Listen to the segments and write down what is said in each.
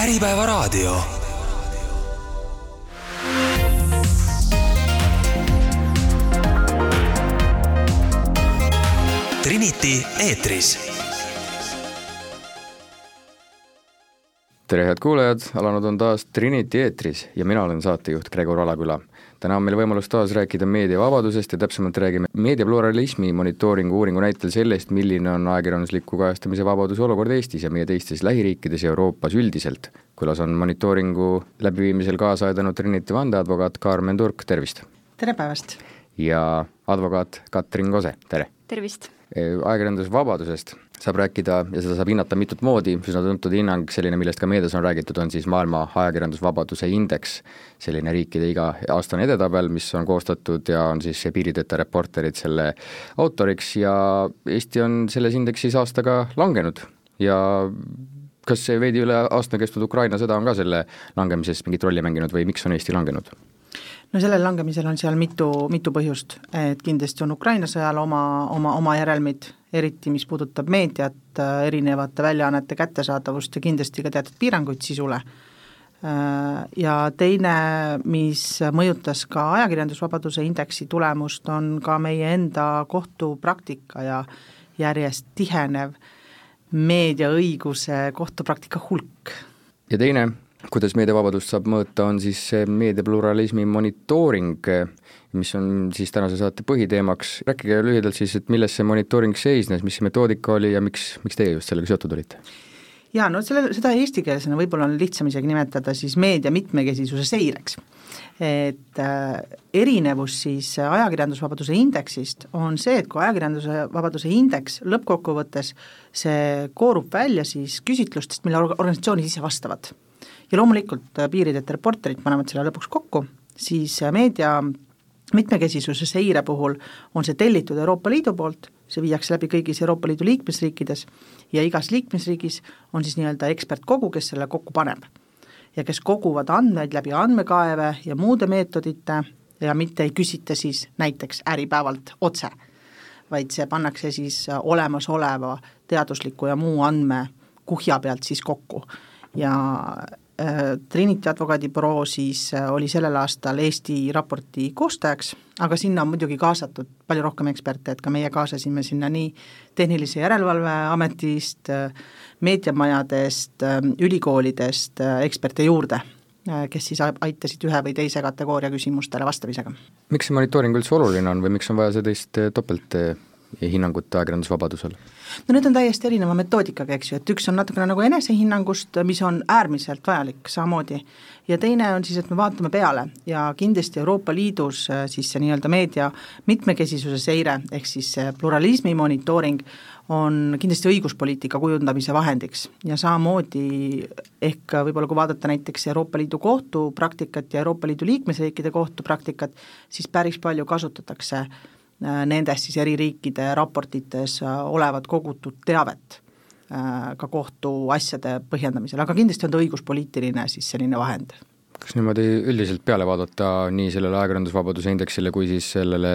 Äripäevaraadio. Trinity eetris. tere, head kuulajad, alanud on taas Trinity eetris ja mina olen saatejuht Gregor Alaküla täna on meil võimalus taas rääkida meediavabadusest ja täpsemalt räägime meediapluralismi monitooringu uuringu näitel sellest, milline on ajakirjandusliku kajastamise vabaduse olukord Eestis ja meie teistes lähiriikides ja Euroopas üldiselt. külas on monitooringu läbiviimisel kaasa aidanud Trinity vandeadvokaat Kaarmen Turk, tervist! tere päevast! ja advokaat Katrin Kose, tere! tervist! ajakirjandusvabadusest saab rääkida ja seda saab hinnata mitut moodi, üsna tuntud hinnang, selline, millest ka meedias on räägitud, on siis maailma ajakirjandusvabaduse indeks, selline riikide iga-aastane edetabel, mis on koostatud ja on siis piirideta reporterid selle autoriks ja Eesti on selles indeksis aastaga langenud ja kas see veidi üle aasta kestnud Ukraina sõda on ka selle langemises mingit rolli mänginud või miks on Eesti langenud? No sellel langemisel on seal mitu, mitu põhjust, et kindlasti on Ukraina sõjal oma, oma, oma järelmid, eriti mis puudutab meediat, erinevate väljaannete kättesaadavust ja kindlasti ka teatud piiranguid sisule. Ja teine, mis mõjutas ka ajakirjandusvabaduse indeksi tulemust, on ka meie enda kohtupraktika ja järjest tihenev meediaõiguse kohtupraktika hulk. ja teine kuidas meediavabadust saab mõõta, on siis meediapluralismi monitooring, mis on siis tänase saate põhiteemaks. rääkige lühidalt siis, et milles see monitooring seisnes, mis see metoodika oli ja miks, miks teie just sellega seotud olite? jaa, no selle, seda eestikeelsena võib-olla on lihtsam isegi nimetada siis meedia mitmekesisuse seireks. et äh, erinevus siis ajakirjandusvabaduse indeksist on see, et kui ajakirjanduse vabaduse indeks lõppkokkuvõttes, see koorub välja siis küsitlustest, mille organisatsioonid ise vastavad ja loomulikult äh, piirideta reporterid panevad selle lõpuks kokku, siis äh, meedia mitmekesisuse seire puhul on see tellitud Euroopa Liidu poolt, see viiakse läbi kõigis Euroopa Liidu liikmesriikides ja igas liikmesriigis on siis nii-öelda ekspertkogu, kes selle kokku paneb. ja kes koguvad andmeid läbi andmekaeve ja muude meetodite ja mitte ei küsita siis näiteks Äripäevalt otse, vaid see pannakse siis äh, olemasoleva teadusliku ja muu andme kuhja pealt siis kokku ja Trinity advokaadibüroo siis äh, oli sellel aastal Eesti raporti koostajaks, aga sinna on muidugi kaasatud palju rohkem eksperte, et ka meie kaasasime sinna nii Tehnilise Järelevalve Ametist, äh, meediamajadest, ülikoolidest eksperte juurde, kes siis aitasid ühe või teise kategooria küsimustele vastamisega. miks see monitooring üldse oluline on või miks on vaja sellist topelt hinnangut ajakirjandusvabadusele? no need on täiesti erineva metoodikaga, eks ju, et üks on natukene nagu enesehinnangust, mis on äärmiselt vajalik samamoodi, ja teine on siis, et me vaatame peale ja kindlasti Euroopa Liidus äh, siis see nii-öelda meedia mitmekesisuse seire, ehk siis see pluralismi monitooring, on kindlasti õiguspoliitika kujundamise vahendiks ja samamoodi ehk võib-olla kui vaadata näiteks Euroopa Liidu kohtupraktikat ja Euroopa Liidu liikmesriikide kohtupraktikat, siis päris palju kasutatakse äh, Äh, nendes siis eri riikide raportites äh, olevat kogutud teavet äh, ka kohtuasjade põhjendamisel, aga kindlasti on ta õiguspoliitiline siis selline vahend kas niimoodi üldiselt peale vaadata nii sellele ajakirjandusvabaduse indeksile kui siis sellele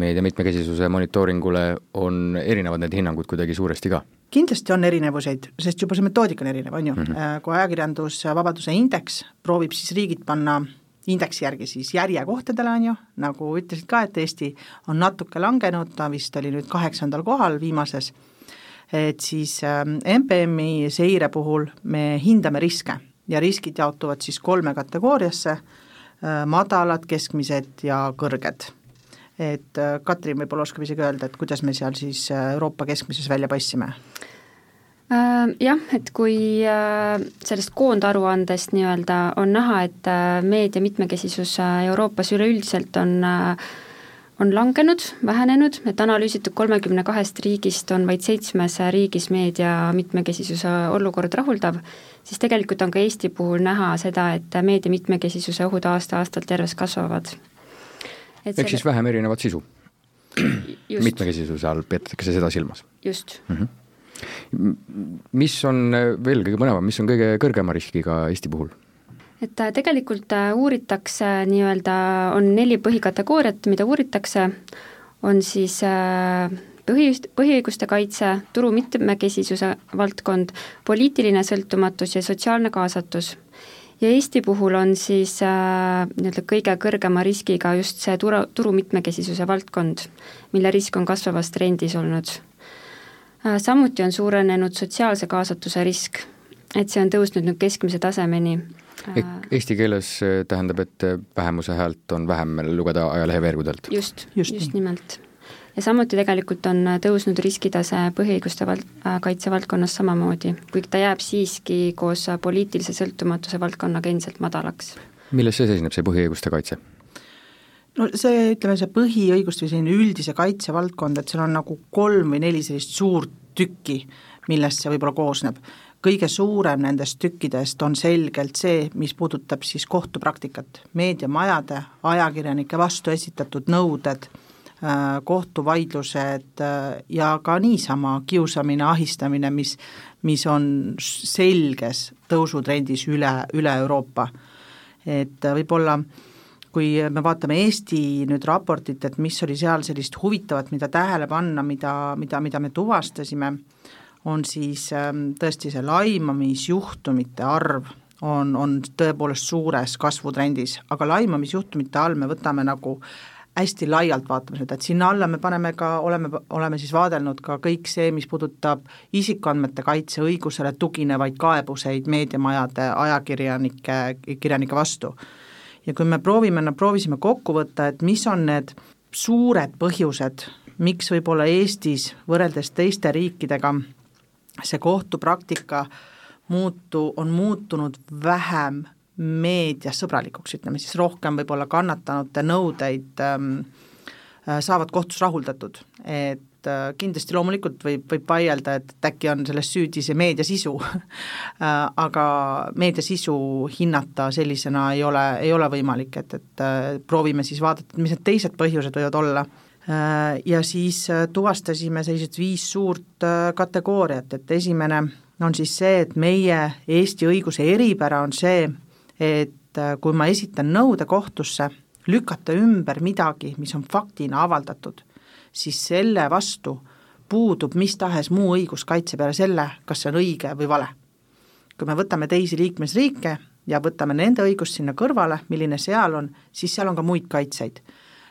meedia mitmekesisuse monitooringule, on erinevad need hinnangud kuidagi suuresti ka? kindlasti on erinevuseid, sest juba see metoodika on erinev, on ju mm, -hmm. kui ajakirjandusvabaduse indeks proovib siis riigid panna indeksi järgi siis järjekohtadele, on ju, nagu ütlesid ka, et Eesti on natuke langenud, ta vist oli nüüd kaheksandal kohal viimases, et siis MPM-i ähm, seire puhul me hindame riske ja riskid jaotuvad siis kolme kategooriasse, äh, madalad, keskmised ja kõrged. et äh, Katrin võib-olla oskab isegi öelda, et kuidas me seal siis äh, Euroopa keskmises välja paistsime? Äh, jah, et kui äh, sellest koondaruandest nii-öelda on näha, et äh, meedia mitmekesisus Euroopas üleüldiselt on on langenud, vähenenud, et analüüsitud kolmekümne kahest riigist on vaid seitsmes riigis meedia mitmekesisuse olukord rahuldav, siis tegelikult on ka Eesti puhul näha seda, et meedia mitmekesisuse ohud aasta-aastalt järjest kasvavad. ehk selle... siis vähem erinevat sisu? mitmekesisuse all peetakse seda silmas? just mm. -hmm mis on veel kõige põnevam, mis on kõige kõrgema riskiga Eesti puhul? et äh, tegelikult äh, uuritakse nii-öelda, on neli põhikategooriat, mida uuritakse, on siis äh, põhi, põhiõiguste kaitse, turu mitmekesisuse valdkond, poliitiline sõltumatus ja sotsiaalne kaasatus. ja Eesti puhul on siis äh, nii-öelda kõige kõrgema riskiga just see turu, turu mitmekesisuse valdkond, mille risk on kasvavas trendis olnud äh,. Samuti on suurenenud sotsiaalse kaasatuse risk, et see on tõusnud nüüd keskmise tasemeni ehk eesti keeles äh, tähendab, et äh, vähemuse häält on vähem lugeda ajalehe veergudelt? just, just, just nimelt. ja samuti tegelikult on äh, tõusnud riskitase põhiõiguste val-, kaitse valdkonnas samamoodi, kuigi ta jääb siiski koos poliitilise sõltumatuse valdkonnaga endiselt madalaks. milles see seisneb, see põhiõiguste kaitse? No see, ütleme, see põhiõiguste või selline üldise kaitse valdkond, et seal on nagu kolm või neli sellist suurt tükki, millest see võib-olla koosneb kõige suurem nendest tükkidest on selgelt see, mis puudutab siis kohtupraktikat, meediamajade, ajakirjanike vastu esitatud nõuded, äh, kohtuvaidlused äh, ja ka niisama kiusamine, ahistamine, mis, mis on selges tõusutrendis üle, üle Euroopa. et äh, võib-olla kui me vaatame Eesti nüüd raportit, et mis oli seal sellist huvitavat, mida tähele panna, mida, mida, mida me tuvastasime, on siis ähm, tõesti see laimamisjuhtumite arv on, on tõepoolest suures kasvutrendis, aga laimamisjuhtumite all me võtame nagu hästi laialt vaatame seda, et sinna alla me paneme ka, oleme, oleme siis vaadelnud ka kõik see, mis puudutab isikuandmete kaitse õigusele tuginevaid kaebuseid meediamajade ajakirjanike, kirjanike vastu. Ja kui me proovime, no proovisime kokku võtta, et mis on need suured põhjused, miks võib-olla Eestis võrreldes teiste riikidega see kohtupraktika muutu, on muutunud vähem meediasõbralikuks, ütleme siis rohkem võib-olla kannatanute nõudeid ähm, äh, saavad kohtus rahuldatud, et äh, kindlasti loomulikult võib, võib vaielda, et äkki on selles süüdi see meedia sisu. Äh, aga meedia sisu hinnata sellisena ei ole, ei ole võimalik, et, et äh, proovime siis vaadata, mis need teised põhjused võivad olla. Ja siis tuvastasime sellised viis suurt kategooriat, et esimene on siis see, et meie Eesti õiguse eripära on see, et kui ma esitan nõude kohtusse lükata ümber midagi, mis on faktina avaldatud, siis selle vastu puudub mis tahes muu õiguskaitse peale selle, kas see on õige või vale. kui me võtame teisi liikmesriike ja võtame nende õigust sinna kõrvale, milline seal on, siis seal on ka muid kaitseid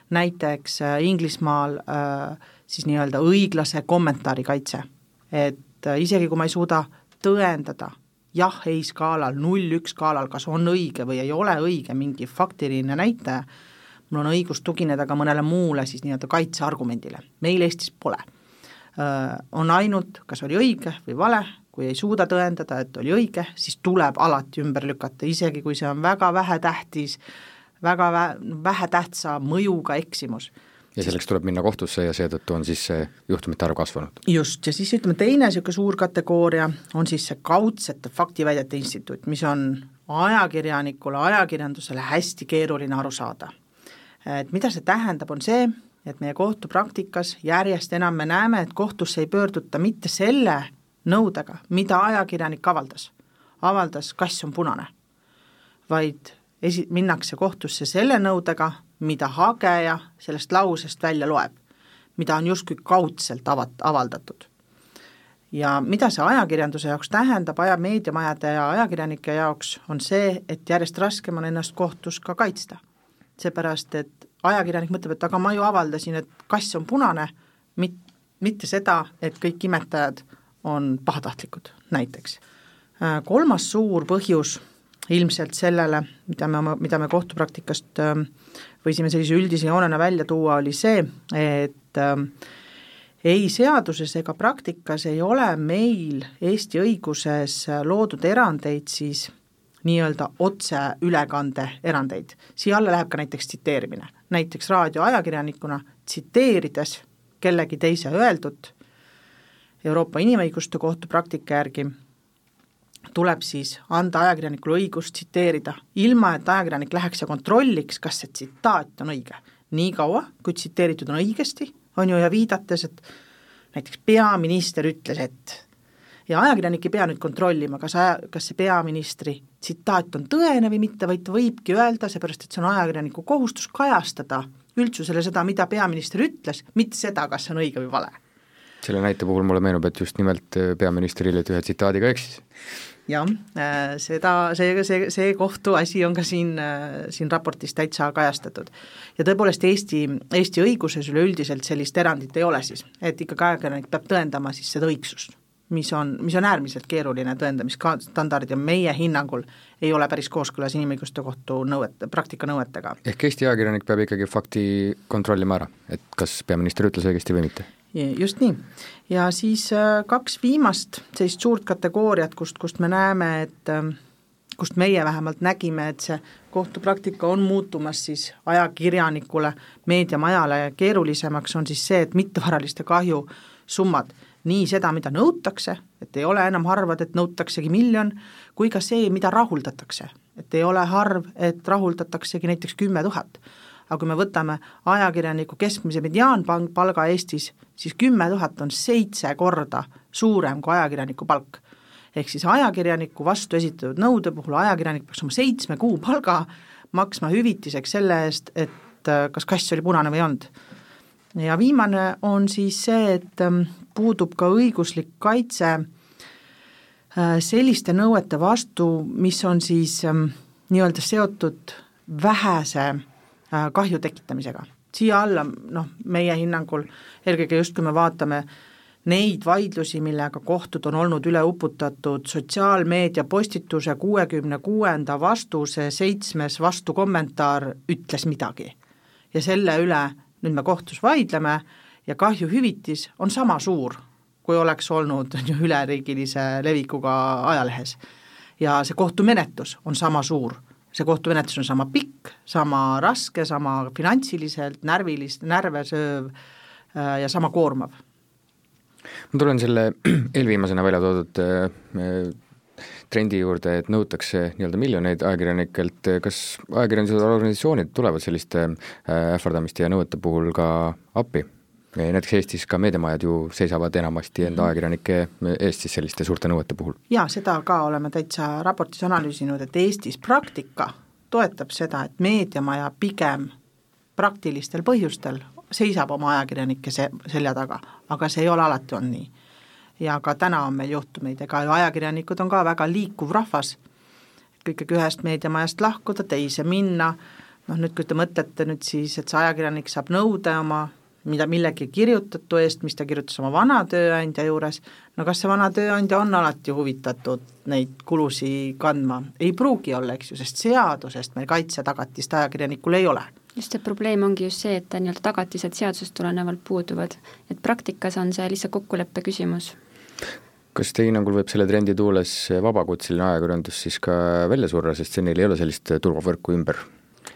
näiteks äh, Inglismaal äh, siis nii-öelda õiglase kommentaari kaitse. et äh, isegi kui ma ei suuda tõendada jah-ei skaalal, null-üks skaalal, kas on õige või ei ole õige mingi faktiline näitaja, mul on õigus tugineda ka mõnele muule siis nii-öelda kaitseargumendile, meil Eestis pole. On ainult, kas oli õige või vale, kui ei suuda tõendada, et oli õige, siis tuleb alati ümber lükata, isegi kui see on väga vähetähtis, väga vä-, vähetähtsa mõjuga eksimus. ja selleks tuleb minna kohtusse ja seetõttu on siis see juhtumite arv kasvanud? just, ja siis ütleme, teine niisugune suur kategooria on siis see kaudsete faktiväidete instituut, mis on ajakirjanikule, ajakirjandusele hästi keeruline aru saada. Et mida see tähendab, on see, et meie kohtupraktikas järjest enam me näeme, et kohtusse ei pöörduta mitte selle nõudega, mida ajakirjanik avaldas. avaldas kass on punane, vaid esi-, minnakse kohtusse selle nõudega, mida hageja sellest lausest välja loeb, mida on justkui kaudselt avat-, avaldatud. ja mida see ajakirjanduse jaoks tähendab, aja, meediamajade ja ajakirjanike jaoks, on see, et järjest raskem on ennast kohtus ka kaitsta. Seepärast, et ajakirjanik mõtleb, et aga ma ju avaldasin, et kass on punane, mit-, mitte seda, et kõik imetajad on pahatahtlikud, näiteks. Kolmas suur põhjus ilmselt sellele, mida me oma, mida me kohtupraktikast äh, võisime sellise üldise joonena välja tuua, oli see, et äh, ei seaduses ega praktikas ei ole meil Eesti õiguses loodud erandeid siis nii-öelda otseülekande erandeid. siia alla läheb ka näiteks tsiteerimine, näiteks raadioajakirjanikuna tsiteerides kellegi teise öeldut Euroopa Inimõiguste Kohtu praktika järgi tuleb siis anda ajakirjanikule õigus tsiteerida, ilma et ajakirjanik läheks ja kontrolliks, kas see tsitaat on õige. niikaua, kui tsiteeritud on õigesti, on ju, ja viidates, et näiteks peaminister ütles, et ja ajakirjanik ei pea nüüd kontrollima, kas aja, kas see peaministri tsitaat on tõene või mitte, vaid ta võibki öelda, seepärast et see on ajakirjaniku kohustus kajastada üldsusele seda, mida peaminister ütles, mitte seda, kas see on õige või vale. Selle näite puhul mulle meenub, et just nimelt peaminister hiljuti ühe tsitaadiga eksis. Jah, äh, seda, see, see, see kohtuasi on ka siin, äh, siin raportis täitsa kajastatud. ja tõepoolest Eesti, Eesti õiguses üleüldiselt sellist erandit ei ole siis, et ikkagi ajakirjanik peab tõendama siis seda õigsust, mis on, mis on äärmiselt keeruline tõendamisstandard ja meie hinnangul ei ole päris kooskõlas Inimõiguste Kohtu nõuete, praktika nõuetega. ehk Eesti ajakirjanik peab ikkagi fakti kontrollima ära, et kas peaminister ütles õigesti või mitte? just nii. ja siis äh, kaks viimast sellist suurt kategooriat, kust, kust me näeme, et ähm, kust meie vähemalt nägime, et see kohtupraktika on muutumas siis ajakirjanikule, meediamajale keerulisemaks, on siis see, et mittevaraliste kahju summad, nii seda, mida nõutakse, et ei ole enam harvad, et nõutaksegi miljon, kui ka see, mida rahuldatakse. et ei ole harv, et rahuldataksegi näiteks kümme tuhat aga kui me võtame ajakirjaniku keskmise mediaanpalga Eestis, siis kümme tuhat on seitse korda suurem kui ajakirjaniku palk. ehk siis ajakirjaniku vastu esitatud nõude puhul ajakirjanik peaks oma seitsme kuu palga maksma hüvitiseks selle eest, et äh, kas kass oli punane või ei olnud. Ja viimane on siis see, et ähm, puudub ka õiguslik kaitse äh, selliste nõuete vastu, mis on siis ähm, nii-öelda seotud vähese Äh, kahju tekitamisega. siia alla noh, meie hinnangul eelkõige just, kui me vaatame neid vaidlusi, millega kohtud on olnud üle uputatud sotsiaalmeedia postituse kuuekümne kuuenda vastuse seitsmes vastukommentaar ütles midagi. ja selle üle nüüd me kohtus vaidleme ja kahjuhüvitis on sama suur, kui oleks olnud üleriigilise levikuga ajalehes. ja see kohtumenetlus on sama suur see kohtumenetlus on sama pikk, sama raske, sama finantsiliselt, närvilist, närve sööv äh, ja sama koormav. ma tulen selle eelviimasena välja toodud äh, trendi juurde, et nõutakse nii-öelda miljoneid ajakirjanikelt, kas ajakirjandused, organisatsioonid tulevad selliste äh, ähvardamiste ja nõuete puhul ka appi? näiteks Eestis ka meediamajad ju seisavad enamasti enda mhm. ajakirjanike eest siis selliste suurte nõuete puhul. jaa, seda ka oleme täitsa raportis analüüsinud, et Eestis praktika toetab seda, et meediamaja pigem praktilistel põhjustel seisab oma ajakirjanike se-, selja taga, aga see ei ole alati olnud nii. Ja ka täna on meil juhtumeid, ega ju ajakirjanikud on ka väga liikuv rahvas, ikkagi ühest meediamajast lahkuda, teise minna, noh nüüd, kui te mõtlete nüüd siis, et see ajakirjanik saab nõude oma mida millegi kirjutatu eest, mis ta kirjutas oma vana tööandja juures, no kas see vana tööandja on alati huvitatud neid kulusid kandma? ei pruugi olla, eks ju, sest seadusest meil kaitsetagatist ajakirjanikul ei ole. Just see probleem ongi just see, et nii-öelda tagatised seadusest tulenevalt puuduvad, et praktikas on see lihtsalt kokkuleppe küsimus. Kas teie hinnangul võib selle trendi tuules vabakutseline ajakirjandus siis ka välja surra, sest neil ei ole sellist turvavõrku ümber,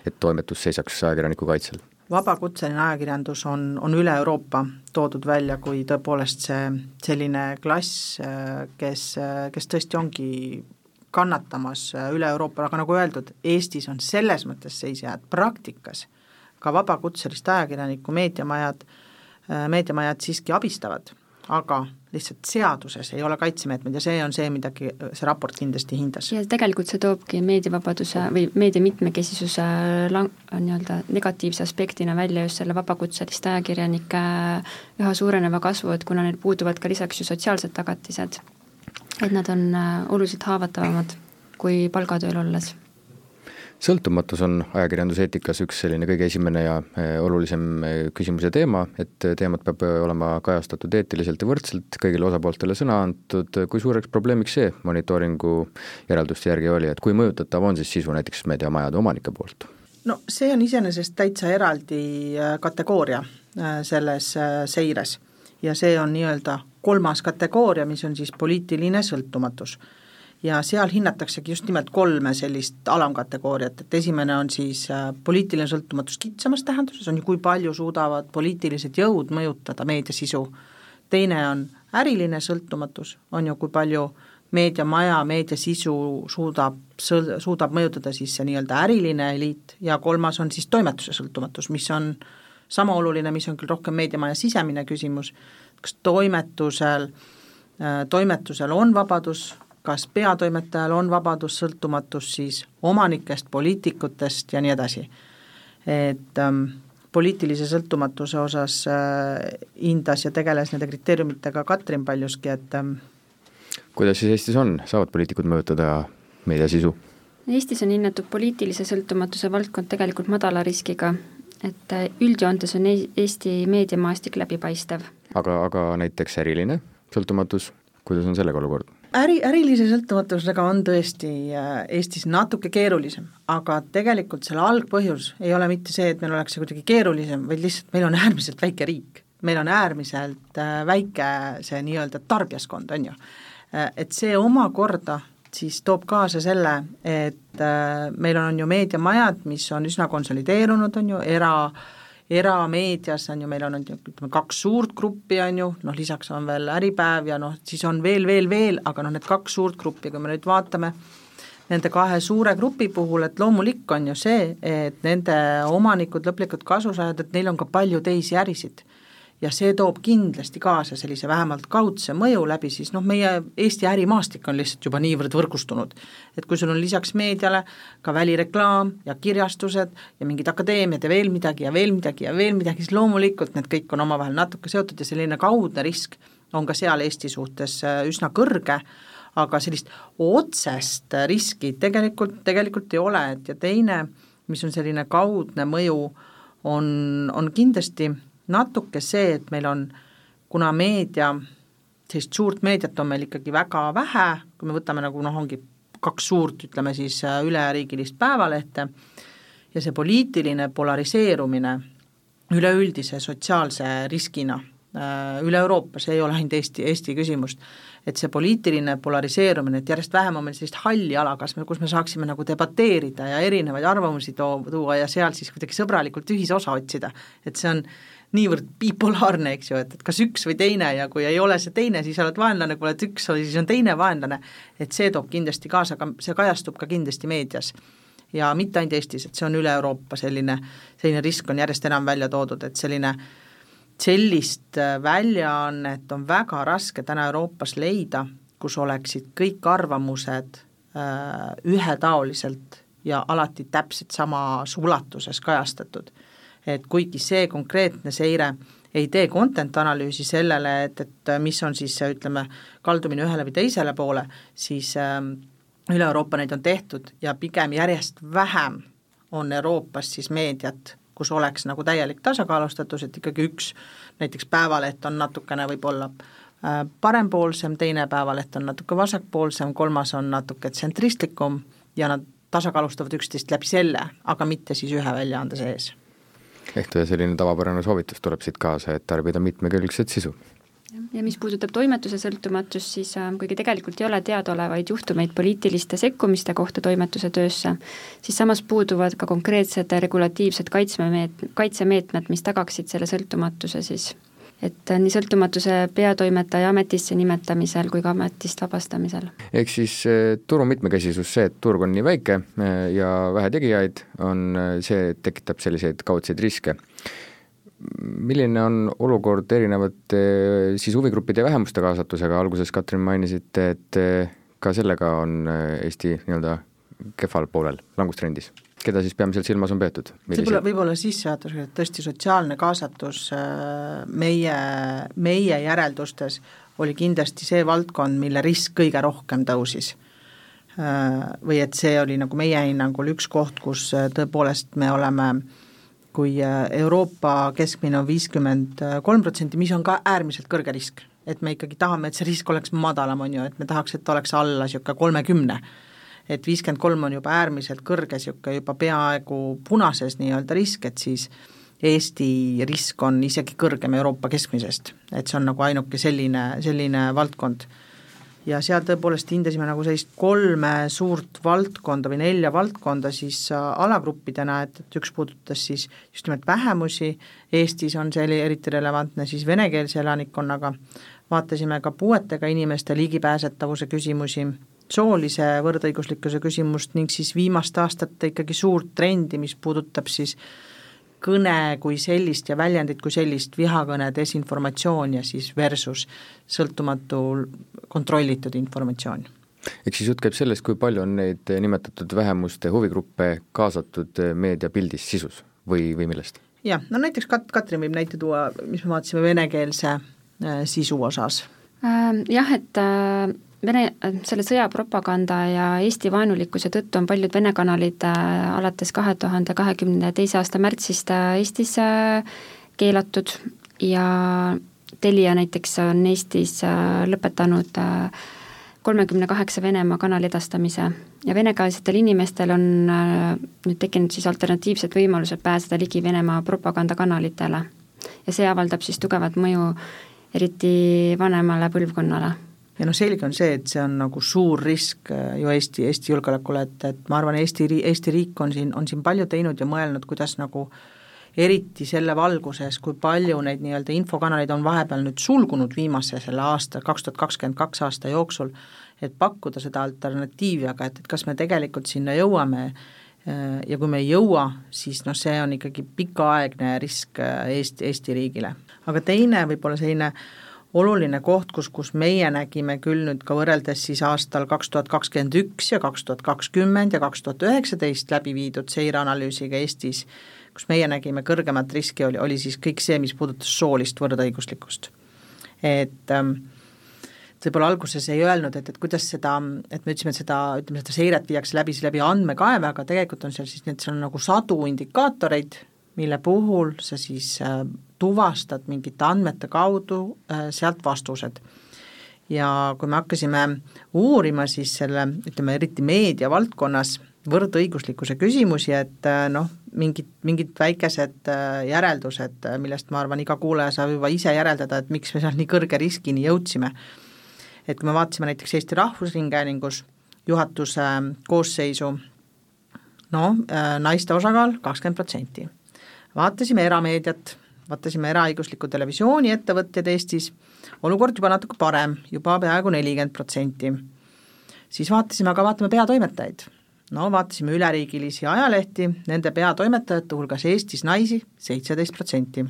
et toimetus seisaks ajakirjaniku kaitsel? vabakutseline ajakirjandus on, on üle Euroopa toodud välja kui tõepoolest see selline klass, kes, kes tõesti ongi kannatamas üle Euroopa, aga nagu öeldud, Eestis on selles mõttes seis hea, et praktikas ka vabakutselist ajakirjanikku meediamajad, meediamajad siiski abistavad aga lihtsalt seaduses ei ole kaitsemeetmed ja see on see, mida see raport kindlasti hindas. ja tegelikult see toobki meediavabaduse või meedia mitmekesisuse lang-, nii-öelda negatiivse aspektina välja just selle vabakutseliste ajakirjanike üha suureneva kasvu, et kuna neil puuduvad ka lisaks ju sotsiaalsed tagatised, et nad on äh, oluliselt haavatavamad kui palgatööl olles sõltumatus on ajakirjanduseetikas üks selline kõige esimene ja eh, olulisem eh, küsimus ja teema, et teemat peab eh, olema kajastatud eetiliselt ja võrdselt, kõigile osapooltele sõna antud, kui suureks probleemiks see monitooringu järelduste järgi oli, et kui mõjutatav on siis sisu näiteks meediamajade omanike poolt? no see on iseenesest täitsa eraldi kategooria selles seires. Ja see on nii-öelda kolmas kategooria, mis on siis poliitiline sõltumatus ja seal hinnataksegi just nimelt kolme sellist alamkategooriat, et esimene on siis äh, poliitiline sõltumatus kitsamas tähenduses, on ju, kui palju suudavad poliitilised jõud mõjutada meedia sisu, teine on äriline sõltumatus, on ju, kui palju meediamaja, meedia sisu suudab, suudab mõjutada siis see nii-öelda äriline eliit. Ja kolmas on siis toimetuse sõltumatus, mis on sama oluline, mis on küll rohkem meediamaja sisemine küsimus, kas toimetusel, äh, toimetusel on vabadus kas peatoimetajal on vabadus, sõltumatus siis omanikest, poliitikutest ja nii edasi. et ähm, poliitilise sõltumatuse osas hindas ja tegeles nende kriteeriumitega Katrin paljuski, et kuidas siis Eestis on, saavad poliitikud mõjutada meedia sisu? Eestis on hinnatud poliitilise sõltumatuse valdkond tegelikult madala riskiga, et üldjoontes on Eesti meediamaastik läbipaistev. aga, aga näiteks äriline sõltumatus, kuidas on sellega olukord? Äri, ärilise sõltumatusega on tõesti äh, Eestis natuke keerulisem, aga tegelikult selle algpõhjus ei ole mitte see, et meil oleks see kuidagi keerulisem, vaid lihtsalt meil on äärmiselt väike riik. meil on äärmiselt äh, väike see nii-öelda tarbijaskond, on ju. Äh, et see omakorda siis toob kaasa selle, et meil on ju meediamajad, mis on üsna konsolideerunud, on ju, era- erameedias on ju, meil on, ütleme, kaks suurt gruppi, on ju, noh lisaks on veel Äripäev ja noh, siis on veel, veel, veel, aga noh, need kaks suurt gruppi, kui me nüüd vaatame nende kahe suure grupi puhul, et loomulik on ju see, et nende omanikud, lõplikud kasusaajad, et neil on ka palju teisi ärisid ja see toob kindlasti kaasa sellise vähemalt kaudse mõju läbi siis noh, meie Eesti ärimaastik on lihtsalt juba niivõrd võrgustunud. et kui sul on lisaks meediale ka välireklaam ja kirjastused ja mingid akadeemiad ja veel midagi ja veel midagi ja veel midagi, siis loomulikult need kõik on omavahel natuke seotud ja selline kaudne risk on ka seal Eesti suhtes äh, üsna kõrge, aga sellist otsest riski tegelikult, tegelikult ei ole, et ja teine, mis on selline kaudne mõju, on, on kindlasti natuke see, et meil on, kuna meedia, sellist suurt meediat on meil ikkagi väga vähe, kui me võtame nagu noh, ongi kaks suurt, ütleme siis äh, üleriigilist päevalehte, ja see poliitiline polariseerumine üleüldise sotsiaalse riskina äh, üle Euroopa, see ei ole ainult Eesti, Eesti küsimust, et see poliitiline polariseerumine, et järjest vähem on meil sellist halli ala, kas me, kus me saaksime nagu debateerida ja erinevaid arvamusi too, tuua ja seal siis kuidagi sõbralikult ühisosa otsida, et see on niivõrd bipolaarne, eks ju, et, et kas üks või teine ja kui ei ole see teine, siis oled vaenlane, kui oled üks, siis on teine vaenlane, et see toob kindlasti kaasa, aga see kajastub ka kindlasti meedias. ja mitte ainult Eestis, et see on üle Euroopa selline, selline risk on järjest enam välja toodud, et selline sellist äh, väljaannet on väga raske täna Euroopas leida, kus oleksid kõik arvamused äh, ühetaoliselt ja alati täpselt samas ulatuses kajastatud et kuigi see konkreetne seire ei tee content analüüsi sellele, et, et mis on siis ütleme, kaldumine ühele või teisele poole, siis ähm, üle Euroopa neid on tehtud ja pigem järjest vähem on Euroopas siis meediat, kus oleks nagu täielik tasakaalustatus, et ikkagi üks näiteks päevaleht on natukene võib-olla äh, parempoolsem, teine päevaleht on natuke vasakpoolsem, kolmas on natuke tsentristlikum ja nad tasakaalustavad üksteist läbi selle, aga mitte siis ühe väljaande sees ehk selline tavapärane soovitus tuleb siit kaasa, et tarbida mitmekülgset sisu. Ja mis puudutab toimetuse sõltumatust, siis äh, kuigi tegelikult ei ole teadaolevaid juhtumeid poliitiliste sekkumiste kohta toimetuse töösse, siis samas puuduvad ka konkreetsed regulatiivsed kaitsmemeet-, kaitsemeetmed, mis tagaksid selle sõltumatuse siis et nii sõltumatuse peatoimetaja ametisse nimetamisel kui ka ametist vabastamisel. ehk siis eh, turu mitmekesisus, see, et turg on nii väike eh, ja vähe tegijaid, on see, tekitab selliseid kaudseid riske. milline on olukord erinevate siis huvigruppide ja vähemuste kaasatusega, alguses Katrin mainisite, et ka sellega on Eesti nii-öelda kehval poolel, langustrendis keda siis peamiselt silmas on peetud? võib-olla, võib-olla sissejuhatuseks, et tõesti sotsiaalne kaasatus äh, meie, meie järeldustes oli kindlasti see valdkond, mille risk kõige rohkem tõusis. Äh, või et see oli nagu meie hinnangul üks koht, kus äh, tõepoolest me oleme kui Euroopa keskmine on viiskümmend kolm protsenti, mis on ka äärmiselt kõrge risk. et me ikkagi tahame, et see risk oleks madalam, on ju, et me tahaks, et oleks alla niisugune kolmekümne et viiskümmend kolm on juba äärmiselt kõrge, niisugune juba peaaegu punases nii-öelda risk, et siis Eesti risk on isegi kõrgem Euroopa keskmisest, et see on nagu ainuke selline, selline valdkond. ja seal tõepoolest hindasime nagu sellist kolme suurt valdkonda või nelja valdkonda siis alagruppidena, et, et üks puudutas siis just nimelt vähemusi, Eestis on see eriti relevantne siis venekeelse elanikkonnaga, vaatasime ka puuetega inimeste ligipääsetavuse küsimusi soolise võrdõiguslikkuse küsimust ning siis viimaste aastate ikkagi suurt trendi, mis puudutab siis kõne kui sellist ja väljendit kui sellist, vihakõne, desinformatsioon ja siis versus sõltumatu kontrollitud informatsioon. ehk siis jutt käib sellest, kui palju on neid nimetatud vähemuste huvigruppe kaasatud meediapildis sisus või, või millest? jah, no näiteks Kat-, Katrin võib näite tuua, mis me vaatasime venekeelse äh, sisu osas äh,? Jah, et äh, Vene, selle sõja propaganda ja Eesti vaenulikkuse tõttu on paljud Vene kanalid äh, alates kahe tuhande kahekümne teise aasta märtsist äh, Eestis äh, keelatud ja Telia näiteks on Eestis lõpetanud kolmekümne kaheksa Venemaa kanali edastamise ja venekeelsetel inimestel on nüüd tekkinud siis alternatiivsed võimalused pääseda ligi Venemaa propagandakanalitele. ja see avaldab siis tugevat mõju eriti vanemale põlvkonnale ja noh, selge on see, et see on nagu suur risk ju Eesti, Eesti julgeolekule, et, et ma arvan, Eesti, Eesti riik on siin, on siin palju teinud ja mõelnud, kuidas nagu eriti selle valguses, kui palju neid nii-öelda infokanaleid on vahepeal nüüd sulgunud viimase selle aasta, kaks tuhat kakskümmend kaks aasta jooksul, et pakkuda seda alternatiivi, aga et, et kas me tegelikult sinna jõuame ja kui me ei jõua, siis noh, see on ikkagi pikaaegne risk Eesti, Eesti riigile. aga teine võib-olla selline oluline koht, kus, kus meie nägime küll nüüd ka võrreldes siis aastal kaks tuhat kakskümmend üks ja kaks tuhat kakskümmend ja kaks tuhat üheksateist läbi viidud seireanalüüsiga Eestis kus meie nägime kõrgemat riski, oli, oli siis kõik see, mis puudutas soolist võrdõiguslikkust. et ähm, võib-olla alguses ei öelnud, et, et kuidas seda, et me ütlesime, et seda, ütleme, seda seiret viiakse läbi siis läbi andmekaeve, aga tegelikult on seal siis need, seal on nagu sadu indikaatoreid, mille puhul sa siis äh, tuvastad mingite andmete kaudu äh, sealt vastused. ja kui me hakkasime uurima siis selle, ütleme eriti meedia valdkonnas, võrdõiguslikkuse küsimusi, et äh, noh, mingid, mingid väikesed äh, järeldused, millest ma arvan, iga kuulaja saab juba ise järeldada, et miks me seal nii kõrge riskini jõudsime. et kui me vaatasime näiteks Eesti Rahvusringhäälingus juhatuse koosseisu, no naiste osakaal kakskümmend protsenti. vaatasime erameediat, vaatasime eraõiguslikku televisiooniettevõtjaid Eestis, olukord juba natuke parem, juba peaaegu nelikümmend protsenti. siis vaatasime, aga vaatame peatoimetajaid no vaatasime üleriigilisi ajalehti, nende peatoimetajate hulgas Eestis naisi seitseteist protsenti.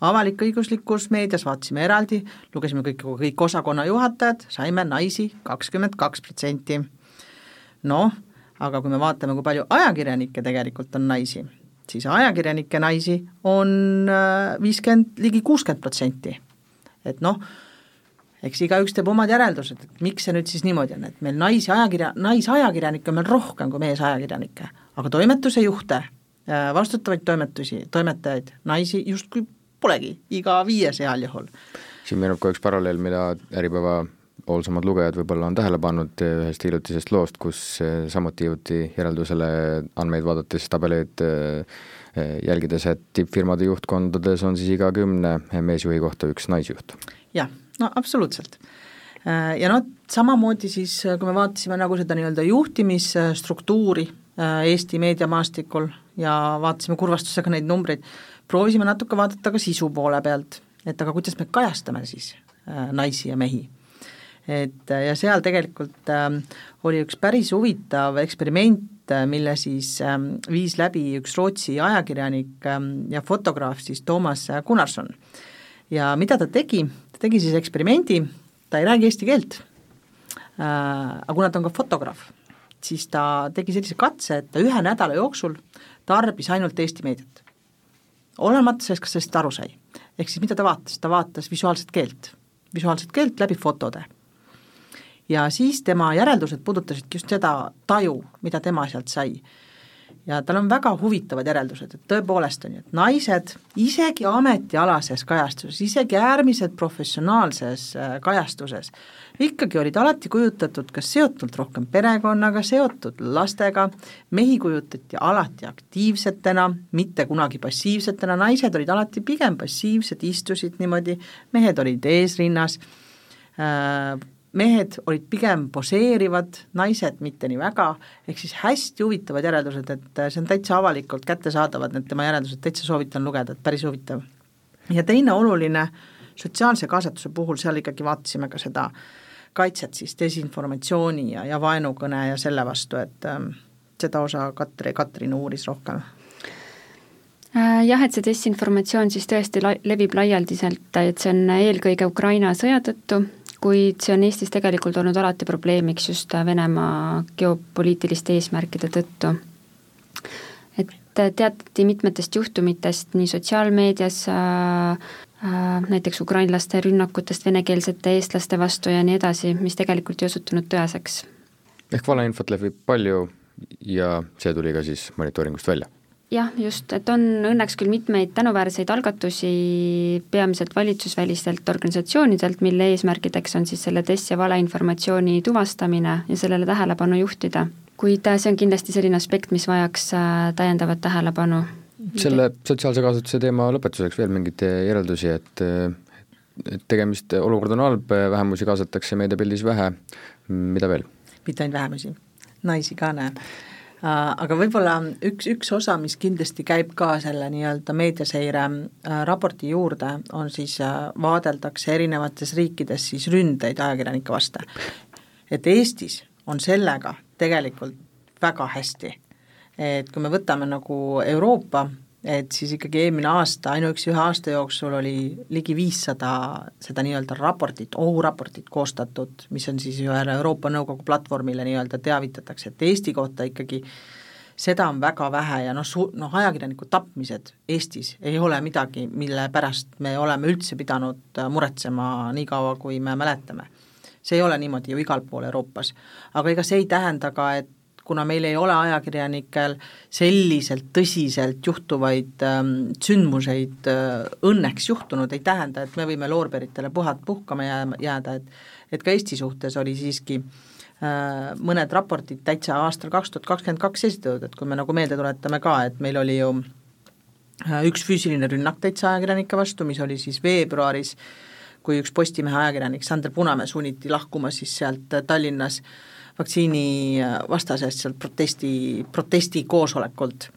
avalik-õiguslikus meedias vaatasime eraldi, lugesime kõik, kõik osakonna juhatajad, saime naisi kakskümmend kaks protsenti. noh, aga kui me vaatame, kui palju ajakirjanikke tegelikult on naisi, siis ajakirjanikke naisi on äh, viiskümmend, ligi kuuskümmend protsenti. et noh, eks igaüks teeb omad järeldused, et miks see nüüd siis niimoodi on, et meil naisi ajakirja, naisajakirjanikke on meil rohkem kui meesajakirjanikke, aga toimetuse juhte, äh, vastutavaid toimetusi, toimetajaid, naisi justkui polegi, iga viies heal juhul. siin meenub ka üks paralleel, mida Äripäeva hoolsamad lugejad võib-olla on tähele pannud ühest hiljutisest loost, kus äh, samuti jõuti järeldusele andmeid vaadates, tabeleid äh, jälgides, et tippfirmade juhtkondades on siis iga kümne meesjuhi kohta üks naisjuht. jah no absoluutselt. Ja noh, samamoodi siis, kui me vaatasime nagu seda nii-öelda juhtimisstruktuuri Eesti meediamaastikul ja vaatasime kurvastusega neid numbreid, proovisime natuke vaadata ka sisu poole pealt, et aga kuidas me kajastame siis naisi ja mehi. Et ja seal tegelikult äh, oli üks päris huvitav eksperiment, mille siis äh, viis läbi üks Rootsi ajakirjanik äh, ja fotograaf siis Toomas Gunnarsson. ja mida ta tegi, ta tegi siis eksperimendi, ta ei räägi eesti keelt äh,, aga kuna ta on ka fotograaf, siis ta tegi sellise katse, et ta ühe nädala jooksul tarbis ainult Eesti meediat. olenemata sellest, kas sellest aru sai. ehk siis mida ta vaatas, ta vaatas visuaalset keelt, visuaalset keelt läbi fotode. Ja siis tema järeldused puudutasidki just seda taju, mida tema sealt sai. Ja tal on väga huvitavad järeldused, et tõepoolest on ju, et naised isegi ametialases kajastuses, isegi äärmiselt professionaalses äh, kajastuses, ikkagi olid alati kujutatud kas seotult rohkem perekonnaga, seotud lastega, mehi kujutati alati aktiivsetena, mitte kunagi passiivsetena, naised olid alati pigem passiivsed, istusid niimoodi, mehed olid eesrinnas äh,, mehed olid pigem poseerivad, naised mitte nii väga, ehk siis hästi huvitavad järeldused, et äh, see on täitsa avalikult kättesaadavad, need tema järeldused, täitsa soovitan lugeda, et päris huvitav. ja teine oluline, sotsiaalse kaasatuse puhul seal ikkagi vaatasime ka seda kaitset siis desinformatsiooni ja, ja vaenukõne ja selle vastu, et ähm, seda osa Katri, Katrin uuris rohkem äh, jah, et see desinformatsioon siis tõesti la-, levib laialdiselt, et see on eelkõige Ukraina sõja tõttu, kuid see on Eestis tegelikult olnud alati probleemiks just Venemaa geopoliitiliste eesmärkide tõttu. et teatati mitmetest juhtumitest nii sotsiaalmeedias äh,, äh, näiteks ukrainlaste rünnakutest venekeelsete eestlaste vastu ja nii edasi, mis tegelikult ei osutunud tõeseks. ehk valeinfot levib palju ja see tuli ka siis monitooringust välja? Jah, just, et on õnneks küll mitmeid tänuväärseid algatusi peamiselt valitsusvälistelt organisatsioonidelt, mille eesmärgideks on siis selle test- ja valeinformatsiooni tuvastamine ja sellele tähelepanu juhtida. kuid äh, see on kindlasti selline aspekt, mis vajaks äh, täiendavat tähelepanu. selle sotsiaalse kaasatuse teema lõpetuseks veel mingeid järeldusi, et et tegemist, olukord on halb, vähemusi kaasatakse meediapildis vähe, mida veel? mitte ainult vähemusi, naisi ka näe Äh, aga võib-olla üks, üks osa, mis kindlasti käib ka selle nii-öelda meediaseire äh, raporti juurde, on siis äh, vaadeldakse erinevates riikides siis ründeid ajakirjanike vastu. et Eestis on sellega tegelikult väga hästi. et kui me võtame nagu Euroopa et siis ikkagi eelmine aasta, ainuüksi ühe aasta jooksul oli ligi viissada seda nii-öelda raportit, ohuraportit koostatud, mis on siis ühele Euroopa Nõukogu platvormile nii-öelda teavitatakse, et Eesti kohta ikkagi seda on väga vähe ja noh, su-, noh ajakirjaniku tapmised Eestis ei ole midagi, mille pärast me oleme üldse pidanud muretsema nii kaua, kui me mäletame. see ei ole niimoodi ju igal pool Euroopas. aga ega see ei tähenda ka, et kuna meil ei ole ajakirjanikel selliselt tõsiselt juhtuvaid ähm, sündmuseid äh, õnneks juhtunud, ei tähenda, et me võime loorberitele puhad puhkama jää, jääda, et et ka Eesti suhtes oli siiski äh, mõned raportid täitsa aastal kaks tuhat kakskümmend kaks esitatud, et kui me nagu meelde tuletame ka, et meil oli ju äh, üks füüsiline rünnak täitsa ajakirjanike vastu, mis oli siis veebruaris, kui üks Postimehe ajakirjanik, Sander Punamäe sunniti lahkuma siis sealt Tallinnas äh, vaktsiini vastasest sealt protesti, protestikoosolekult.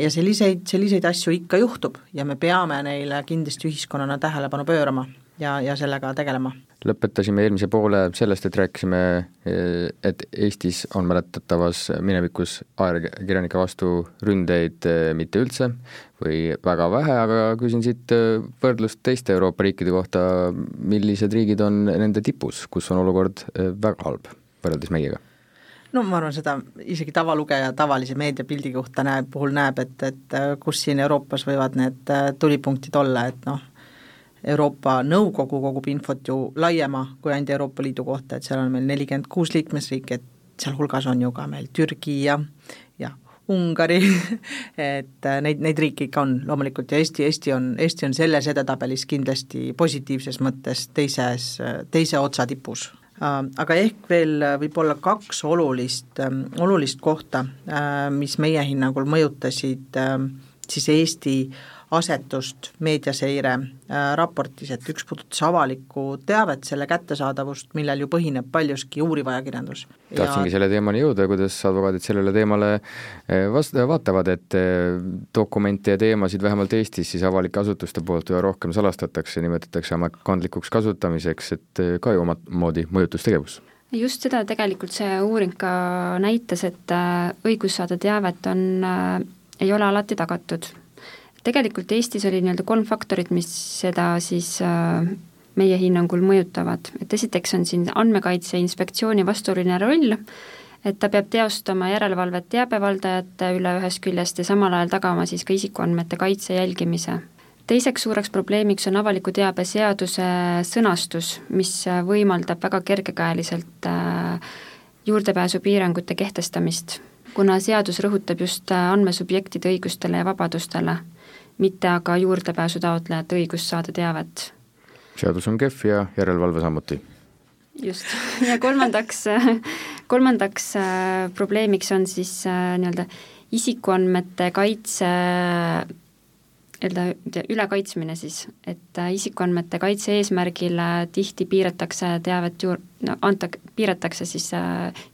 Ja selliseid, selliseid asju ikka juhtub ja me peame neile kindlasti ühiskonnana tähelepanu pöörama ja, ja sellega tegelema. lõpetasime eelmise poole sellest, et rääkisime, et Eestis on mäletatavas minevikus ajakirjanike vastu ründeid mitte üldse või väga vähe, aga küsin siit võrdlust teiste Euroopa riikide kohta, millised riigid on nende tipus, kus on olukord väga halb? Võrreldes meiega? no ma arvan, seda isegi tavalugeja tavalise meediapildi kohta näeb, puhul näeb, et, et äh, kus siin Euroopas võivad need äh, tulipunktid olla, et noh, Euroopa Nõukogu kogub infot ju laiema kui ainult Euroopa Liidu kohta, et seal on meil nelikümmend kuus liikmesriiki, et sealhulgas on ju ka meil Türgi ja, ja Ungari et äh, neid, neid riike ikka on loomulikult ja Eesti, Eesti on, Eesti on selles edetabelis kindlasti positiivses mõttes teises, teise otsa tipus aga ehk veel äh, võib-olla kaks olulist, ähm, olulist kohta, äh, mis meie hinnangul mõjutasid ähm, siis Eesti asetust meediaseire raportis, et üks puudutas avalikku teavet, selle kättesaadavust, millel ju põhineb paljuski uuriv ajakirjandus. tahtsingi ja... selle teemani jõuda, kuidas advokaadid sellele teemale vast-, vaatavad, et dokumente ja teemasid vähemalt Eestis siis avalike asutuste poolt üha rohkem salastatakse, nimetatakse ametkondlikuks kasutamiseks, et ka ju omamoodi mõjutustegevus just seda tegelikult see uuring ka näitas, et õigus saada teavet on, ei ole alati tagatud tegelikult Eestis oli nii-öelda kolm faktorit, mis seda siis äh, meie hinnangul mõjutavad, et esiteks on siin Andmekaitse Inspektsiooni vastuoluline roll, et ta peab teostama järelevalvet teabevaldajate üle ühest küljest ja samal ajal tagama siis ka isikuandmete kaitse jälgimise. teiseks suureks probleemiks on avaliku teabe seaduse sõnastus, mis võimaldab väga kergekäeliselt äh, juurdepääsupiirangute kehtestamist, kuna seadus rõhutab just andmesubjektide õigustele ja vabadustele mitte aga juurdepääsu taotlejate õigust saada teavet. seadus on kehv ja järelevalve samuti. just, ja kolmandaks, kolmandaks äh, probleemiks on siis äh, nii-öelda isikuandmete kaitse nii-öelda ülekaitsmine siis, et äh, isikuandmete kaitse eesmärgil tihti piiratakse teavet juur-, no anta, piiratakse siis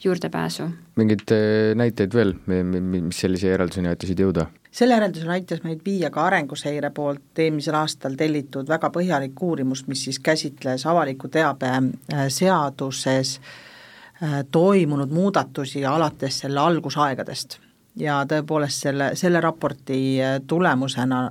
juurdepääsu. mingeid näiteid veel, mis sellise järelduseni aitasid jõuda? Selle järeldusena aitas meid viia ka Arenguseire poolt eelmisel aastal tellitud väga põhjalik uurimus, mis siis käsitles avaliku teabe äh, seaduses äh, toimunud muudatusi alates selle algusaegadest. ja tõepoolest selle, selle raporti äh, tulemusena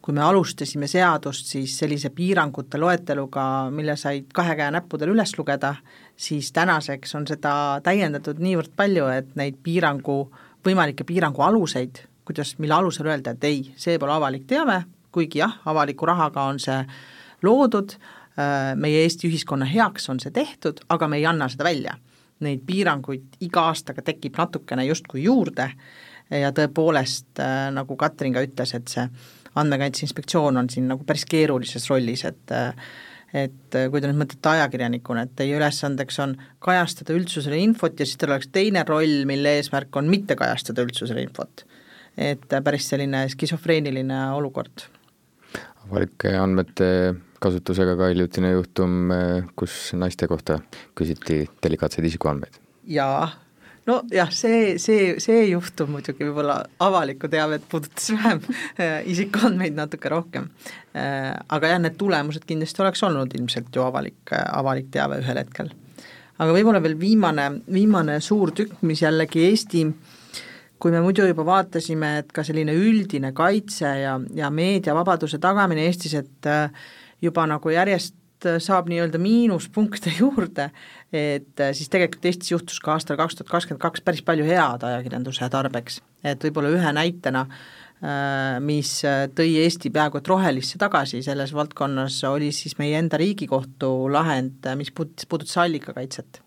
kui me alustasime seadust siis sellise piirangute loeteluga, mille said kahe käe näppudel üles lugeda, siis tänaseks on seda täiendatud niivõrd palju, et neid piirangu võimalikke piirangu aluseid, kuidas, mille alusel öelda, et ei, see pole avalik teave, kuigi jah, avaliku rahaga on see loodud, äh, meie Eesti ühiskonna heaks on see tehtud, aga me ei anna seda välja. Neid piiranguid iga aastaga tekib natukene justkui juurde ja tõepoolest, äh, nagu Katrin ka ütles, et see Andmekaitse Inspektsioon on siin nagu päris keerulises rollis, et et kui te nüüd mõtlete ajakirjanikuna, et teie ülesandeks on kajastada üldsusele infot ja siis teil oleks teine roll, mille eesmärk on mitte kajastada üldsusele infot. et päris selline skisofreeniline olukord. avalike andmete kasutusega ka hiljutine juhtum, kus naiste kohta küsiti delikaatseid isikuandmeid. jaa nojah, see, see, see juhtum muidugi võib-olla avalikku teavet puudutas vähem isikuandmeid natuke rohkem. Äh, aga jah, need tulemused kindlasti oleks olnud ilmselt ju avalik, avalik teave ühel hetkel. aga võib-olla veel viimane, viimane suur tükk, mis jällegi Eesti kui me muidu juba vaatasime, et ka selline üldine kaitse ja, ja meediavabaduse tagamine Eestis, et äh, juba nagu järjest saab nii-öelda miinuspunkte juurde, et äh, siis tegelikult Eestis juhtus ka aastal kaks tuhat kakskümmend kaks päris palju head ajakirjanduse tarbeks, et võib-olla ühe näitena äh, mis äh, tõi Eesti peaaegu et rohelisse tagasi selles valdkonnas, oli siis meie enda Riigikohtu lahend, mis puudutas, puudutas allikakaitset.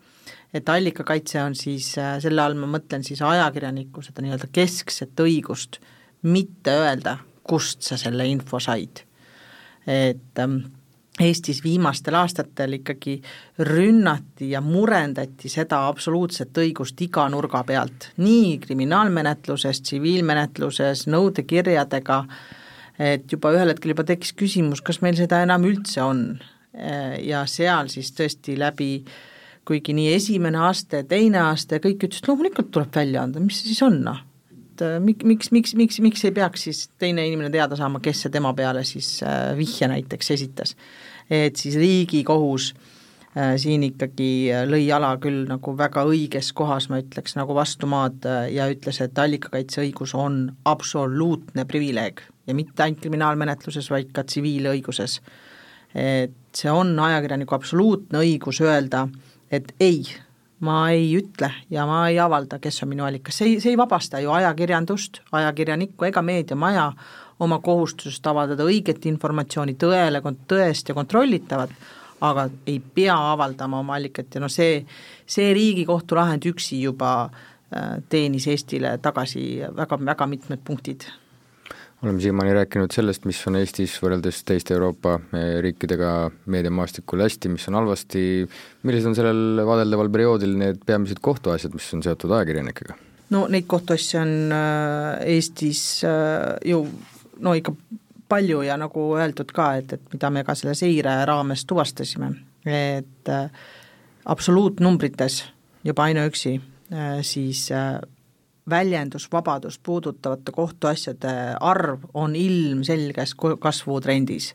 et allikakaitse on siis, selle all ma mõtlen siis ajakirjaniku seda nii-öelda keskset õigust mitte öelda, kust sa selle info said. et ähm, Eestis viimastel aastatel ikkagi rünnati ja murendati seda absoluutset õigust iga nurga pealt, nii kriminaalmenetluses, tsiviilmenetluses, nõudekirjadega, et juba ühel hetkel juba tekkis küsimus, kas meil seda enam üldse on. ja seal siis tõesti läbi kuigi nii esimene aste, teine aste, kõik ütlesid, loomulikult tuleb välja anda, mis see siis on, noh. Et miks, miks, miks, miks, miks ei peaks siis teine inimene teada saama, kes see tema peale siis äh, vihje näiteks esitas et siis Riigikohus äh, siin ikkagi äh, lõi jala küll nagu väga õiges kohas, ma ütleks, nagu vastu maad äh, ja ütles, et allikakaitseõigus on absoluutne privileeg ja mitte ainult kriminaalmenetluses, vaid ka tsiviilõiguses. et see on ajakirjaniku absoluutne õigus öelda, et ei, ma ei ütle ja ma ei avalda, kes on minu allikas, see ei, see ei vabasta ju ajakirjandust, ajakirjanikku ega meediamaja oma kohustusest avaldada õiget informatsiooni tõele, tõest ja kontrollitavat, aga ei pea avaldama oma allikat ja noh, see, see Riigikohtu lahend üksi juba äh, teenis Eestile tagasi väga, väga mitmed punktid oleme siiamaani rääkinud sellest, mis on Eestis võrreldes teiste Euroopa äh, riikidega meediamaastikul hästi, mis on halvasti, millised on sellel vaadeldaval perioodil need peamised kohtuasjad, mis on seotud ajakirjanikega? no neid kohtuasju on äh, Eestis ju no ikka palju ja nagu öeldud ka, et, et mida me ka selle seire raames tuvastasime, et äh, absoluutnumbrites juba ainuüksi äh, siis äh, väljendusvabadust puudutavate kohtuasjade arv on ilmselges kasvutrendis.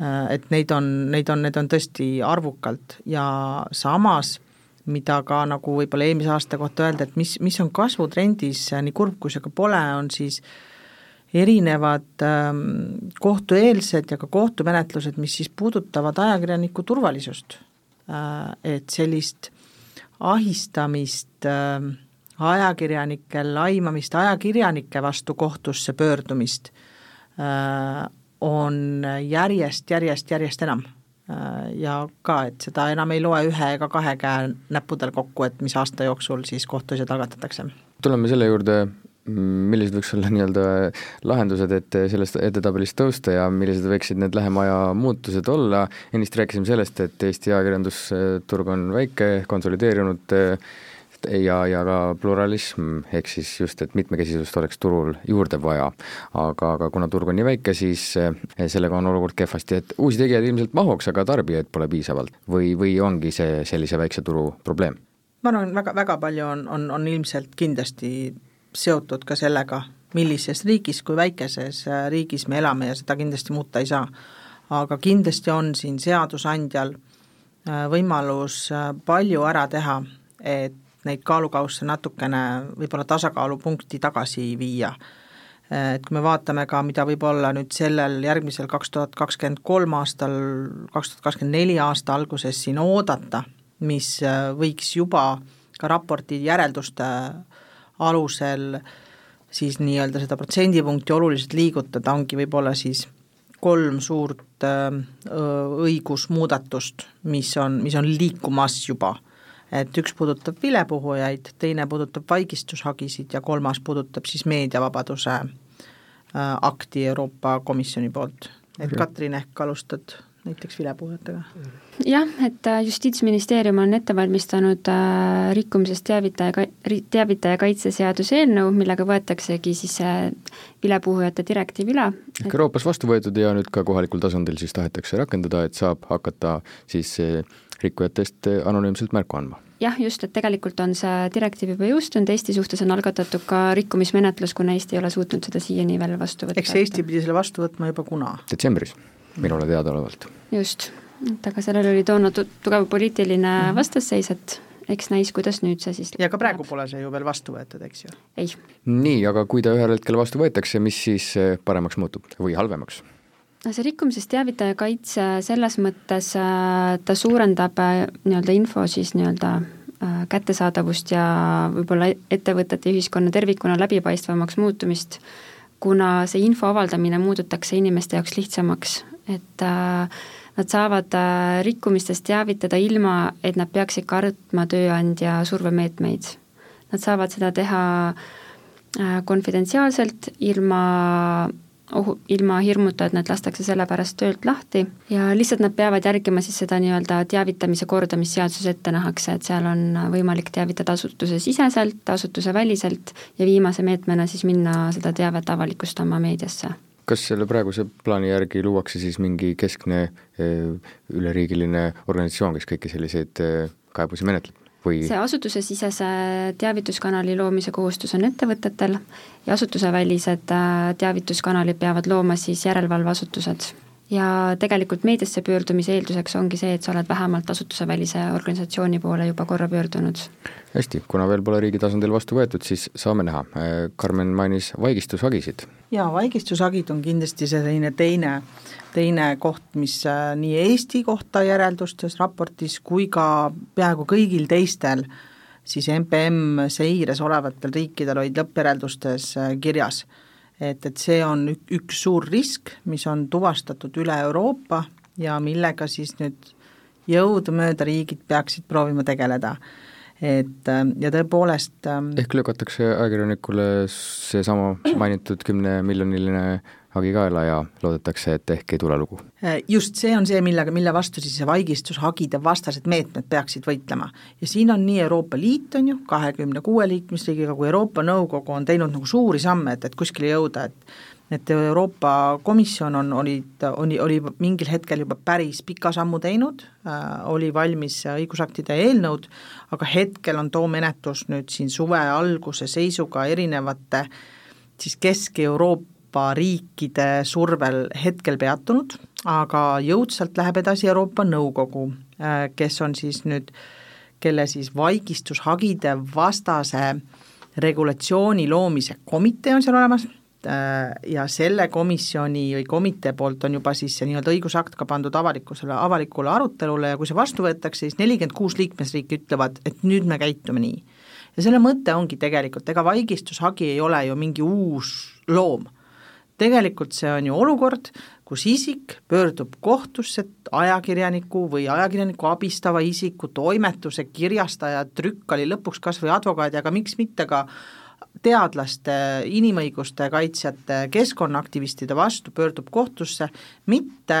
Äh, et neid on, neid on, need on tõesti arvukalt ja samas mida ka nagu võib-olla eelmise aasta kohta öelda, et mis, mis on kasvutrendis, nii kurb kui see ka pole, on siis äh, erinevad ähm, kohtueelsed ja ka kohtumenetlused, mis siis puudutavad ajakirjaniku turvalisust. Äh, et sellist ahistamist, ähm, ajakirjanike laimamist, ajakirjanike vastu kohtusse pöördumist äh, on järjest, järjest, järjest enam. Äh, ja ka, et seda enam ei loe ühe ega kahe käe näppudel kokku, et mis aasta jooksul siis kohtuasjad algatatakse. tuleme selle juurde millised võiks olla nii-öelda lahendused, et sellest edetabelist tõusta ja millised võiksid need lähema aja muutused olla, ennist rääkisime sellest, et Eesti ajakirjandusturg on väike, konsolideerunud ja, ja ka pluralism, ehk siis just, et mitmekesisust oleks turul juurde vaja. aga, aga kuna turg on nii väike, siis eh, sellega on olukord kehvasti, et uusi tegijaid ilmselt mahuks, aga tarbijaid pole piisavalt või, või ongi see sellise väikse turu probleem? ma arvan, väga, väga palju on, on, on ilmselt kindlasti seotud ka sellega, millises riigis, kui väikeses äh, riigis me elame ja seda kindlasti muuta ei saa. aga kindlasti on siin seadusandjal äh, võimalus äh, palju ära teha, et neid kaalukausse natukene võib-olla tasakaalupunkti tagasi viia. Et kui me vaatame ka, mida võib olla nüüd sellel järgmisel kaks tuhat kakskümmend kolm aastal, kaks tuhat kakskümmend neli aasta alguses siin oodata, mis võiks juba ka raporti järelduste alusel siis nii-öelda seda protsendipunkti oluliselt liigutada, ongi võib-olla siis kolm suurt äh, õigusmuudatust, mis on, mis on liikumas juba. Et üks puudutab vilepuhujaid, teine puudutab vaigistushagisid ja kolmas puudutab siis meediavabaduse äh, akti Euroopa Komisjoni poolt. et Katrin, ehk alustad näiteks vilepuhujatega? jah, et äh, Justiitsministeerium on ette valmistanud äh, rikkumisest teavitaja, teavitaja kaitse seaduse eelnõu, millega võetaksegi siis see vilepuhujate direktiiv üle. ehk Euroopas vastu võetud ja nüüd ka kohalikul tasandil siis tahetakse rakendada, et saab hakata siis äh, rikkujatest anonüümselt märku andma jah, just, et tegelikult on see direktiiv juba jõustunud, Eesti suhtes on algatatud ka rikkumismenetlus, kuna Eesti ei ole suutnud seda siiani veel vastu võtta. eks Eesti pidi selle vastu võtma juba kuna? detsembris minule teadaolevalt. just, et aga sellel oli toona tugev poliitiline mm -hmm. vastasseis, et eks näis, kuidas nüüd see siis ja ka praegu pole see ju veel vastu võetud, eks ju? ei. nii, aga kui ta ühel hetkel vastu võetakse, mis siis eh, paremaks muutub või halvemaks? see rikkumisest teavitaja kaitse selles mõttes, äh, ta suurendab äh, nii-öelda info siis nii-öelda äh, kättesaadavust ja võib-olla ettevõtete ja ühiskonna tervikuna läbipaistvamaks muutumist, kuna see info avaldamine muudetakse inimeste jaoks lihtsamaks et äh, nad saavad äh, rikkumistest teavitada ilma, et nad peaksid kartma tööandja survemeetmeid. Nad saavad seda teha äh, konfidentsiaalselt, ilma ohu, ilma hirmuta, et nad lastakse selle pärast töölt lahti ja lihtsalt nad peavad järgima siis seda nii-öelda teavitamise korda, mis seaduses ette nähakse, et seal on võimalik teavitada asutuse siseselt, asutuse väliselt ja viimase meetmena siis minna seda teavet avalikustama meediasse kas selle praeguse plaani järgi luuakse siis mingi keskne eh, üleriigiline organisatsioon, kes kõiki selliseid eh, kaebusi menetleb? või see asutusesisese teavituskanali loomise kohustus on ettevõtetel ja asutusevälised eh, teavituskanalid peavad looma siis järelevalveasutused ja tegelikult meediasse pöördumise eelduseks ongi see, et sa oled vähemalt asutusevälise organisatsiooni poole juba korra pöördunud. hästi, kuna veel pole riigi tasandil vastu võetud, siis saame näha, Karmen mainis vaigistushagisid. jaa, vaigistustagid on kindlasti selline teine, teine koht, mis äh, nii Eesti kohta järeldustes raportis kui ka peaaegu kõigil teistel siis MPM seires olevatel riikidel olid lõppjäreldustes äh, kirjas et, et see on ük, üks suur risk, mis on tuvastatud üle Euroopa ja millega siis nüüd jõudumööda riigid peaksid proovima tegeleda. et ja tõepoolest ähm, ehk lükatakse ajakirjanikule seesama mainitud kümnemiljoniline hagi kaela ja loodetakse, et ehk ei tule lugu. Äh, just, see on see, millega, mille vastu siis vaigistushagide vastased meetmed peaksid võitlema. ja siin on nii Euroopa Liit, on ju, kahekümne kuue liikmesriigiga, kui Euroopa Nõukogu on teinud nagu suuri samme, et, et kuskile jõuda, et et Euroopa Komisjon on, olid, oli, oli mingil hetkel juba päris pika sammu teinud äh,, oli valmis õigusaktide eelnõud, aga hetkel on too menetlus nüüd siin suve alguse seisuga erinevate siis Kesk-Euroopa Euroopa riikide survel hetkel peatunud, aga jõudsalt läheb edasi Euroopa Nõukogu, äh, kes on siis nüüd, kelle siis vaigistushagide vastase regulatsiooni loomise komitee on seal olemas äh, ja selle komisjoni või komitee poolt on juba siis see nii-öelda õigusakt ka pandud avalikkusele, avalikule arutelule ja kui see vastu võetakse, siis nelikümmend kuus liikmesriiki ütlevad, et nüüd me käitume nii. ja selle mõte ongi tegelikult, ega vaigistushagi ei ole ju mingi uus loom tegelikult see on ju olukord, kus isik pöördub kohtusse ajakirjaniku või ajakirjaniku abistava isiku, toimetuse, kirjastaja, trükkali, lõpuks kas või advokaadi, aga miks mitte ka teadlaste, inimõiguste kaitsjate, keskkonnaaktivistide vastu pöördub kohtusse, mitte,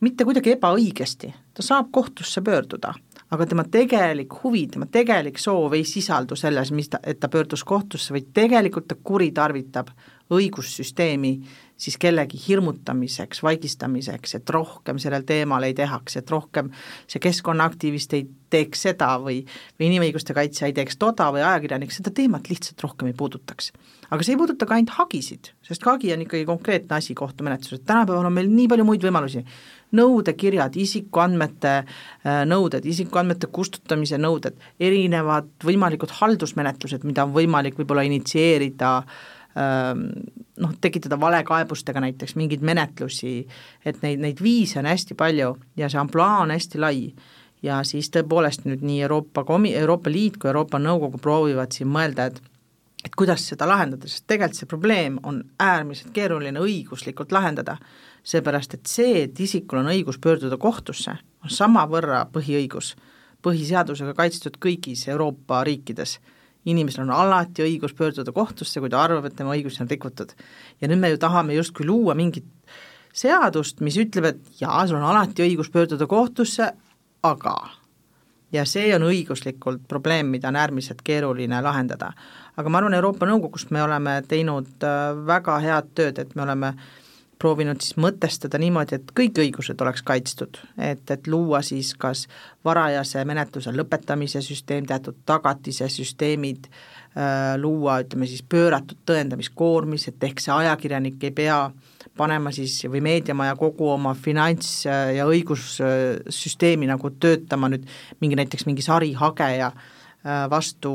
mitte kuidagi ebaõigesti, ta saab kohtusse pöörduda, aga tema tegelik huvi, tema tegelik soov ei sisaldu selles, mis ta, et ta pöördus kohtusse, vaid tegelikult ta kuritarvitab õigussüsteemi siis kellegi hirmutamiseks, vaigistamiseks, et rohkem sellel teemal ei tehaks, et rohkem see keskkonnaaktivist ei teeks seda või või inimõiguste kaitsja ei teeks toda või ajakirjanik seda teemat lihtsalt rohkem ei puudutaks. aga see ei puuduta ka ainult hagisid, sest hagi on ikkagi konkreetne asi kohtumenetluses, tänapäeval on meil nii palju muid võimalusi, nõudekirjad, isikuandmete äh, nõuded, isikuandmete kustutamise nõuded, erinevad võimalikud haldusmenetlused, mida on võimalik võib-olla initsieerida äh, noh, tekitada valekaebustega näiteks mingeid menetlusi, et neid, neid viise on hästi palju ja see ampluaa on hästi lai. ja siis tõepoolest nüüd nii Euroopa Komi-, Euroopa Liit kui Euroopa Nõukogu proovivad siin mõelda, et et kuidas seda lahendada, sest tegelikult see probleem on äärmiselt keeruline õiguslikult lahendada, seepärast et see, et isikul on õigus pöörduda kohtusse, on samavõrra põhiõigus, põhiseadusega kaitstud kõigis Euroopa riikides. Inimesel on alati õigus pöörduda kohtusse, kui ta arvab, et tema õigusi on rikutud. ja nüüd me ju tahame justkui luua mingit seadust, mis ütleb, et jaa, sul on alati õigus pöörduda kohtusse, aga ja see on õiguslikult probleem, mida on äärmiselt keeruline lahendada aga ma arvan, Euroopa Nõukogus me oleme teinud äh, väga head tööd, et me oleme proovinud siis mõtestada niimoodi, et kõik õigused oleks kaitstud, et, et luua siis kas varajase menetluse lõpetamise süsteem, teatud tagatise süsteemid äh,, luua ütleme siis pööratud tõendamiskoormis, et ehk see ajakirjanik ei pea panema siis või meediamaja kogu oma finants- ja õigussüsteemi nagu töötama nüüd mingi näiteks mingi sarihageja äh, vastu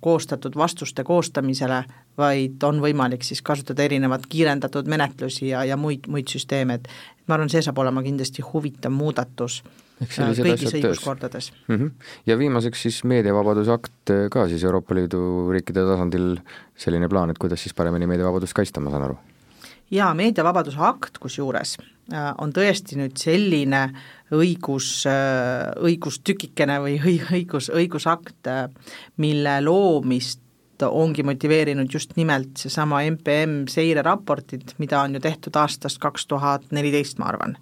koostatud vastuste koostamisele, vaid on võimalik siis kasutada erinevat kiirendatud menetlusi ja, ja muid, muid süsteeme, et ma arvan, see saab olema kindlasti huvitav muudatus äh, kõigis õiguskordades mm. -hmm. ja viimaseks siis meediavabaduse akt äh, ka siis Euroopa Liidu riikide tasandil selline plaan, et kuidas siis paremini meediavabadust kaitsta, ma saan aru? jaa, meediavabaduse akt kusjuures on tõesti nüüd selline äh, õigus, õigustükikene või õigus, õigusakt, mille loomist ongi motiveerinud just nimelt seesama MPM seireraportid, mida on ju tehtud aastast kaks tuhat neliteist, ma arvan,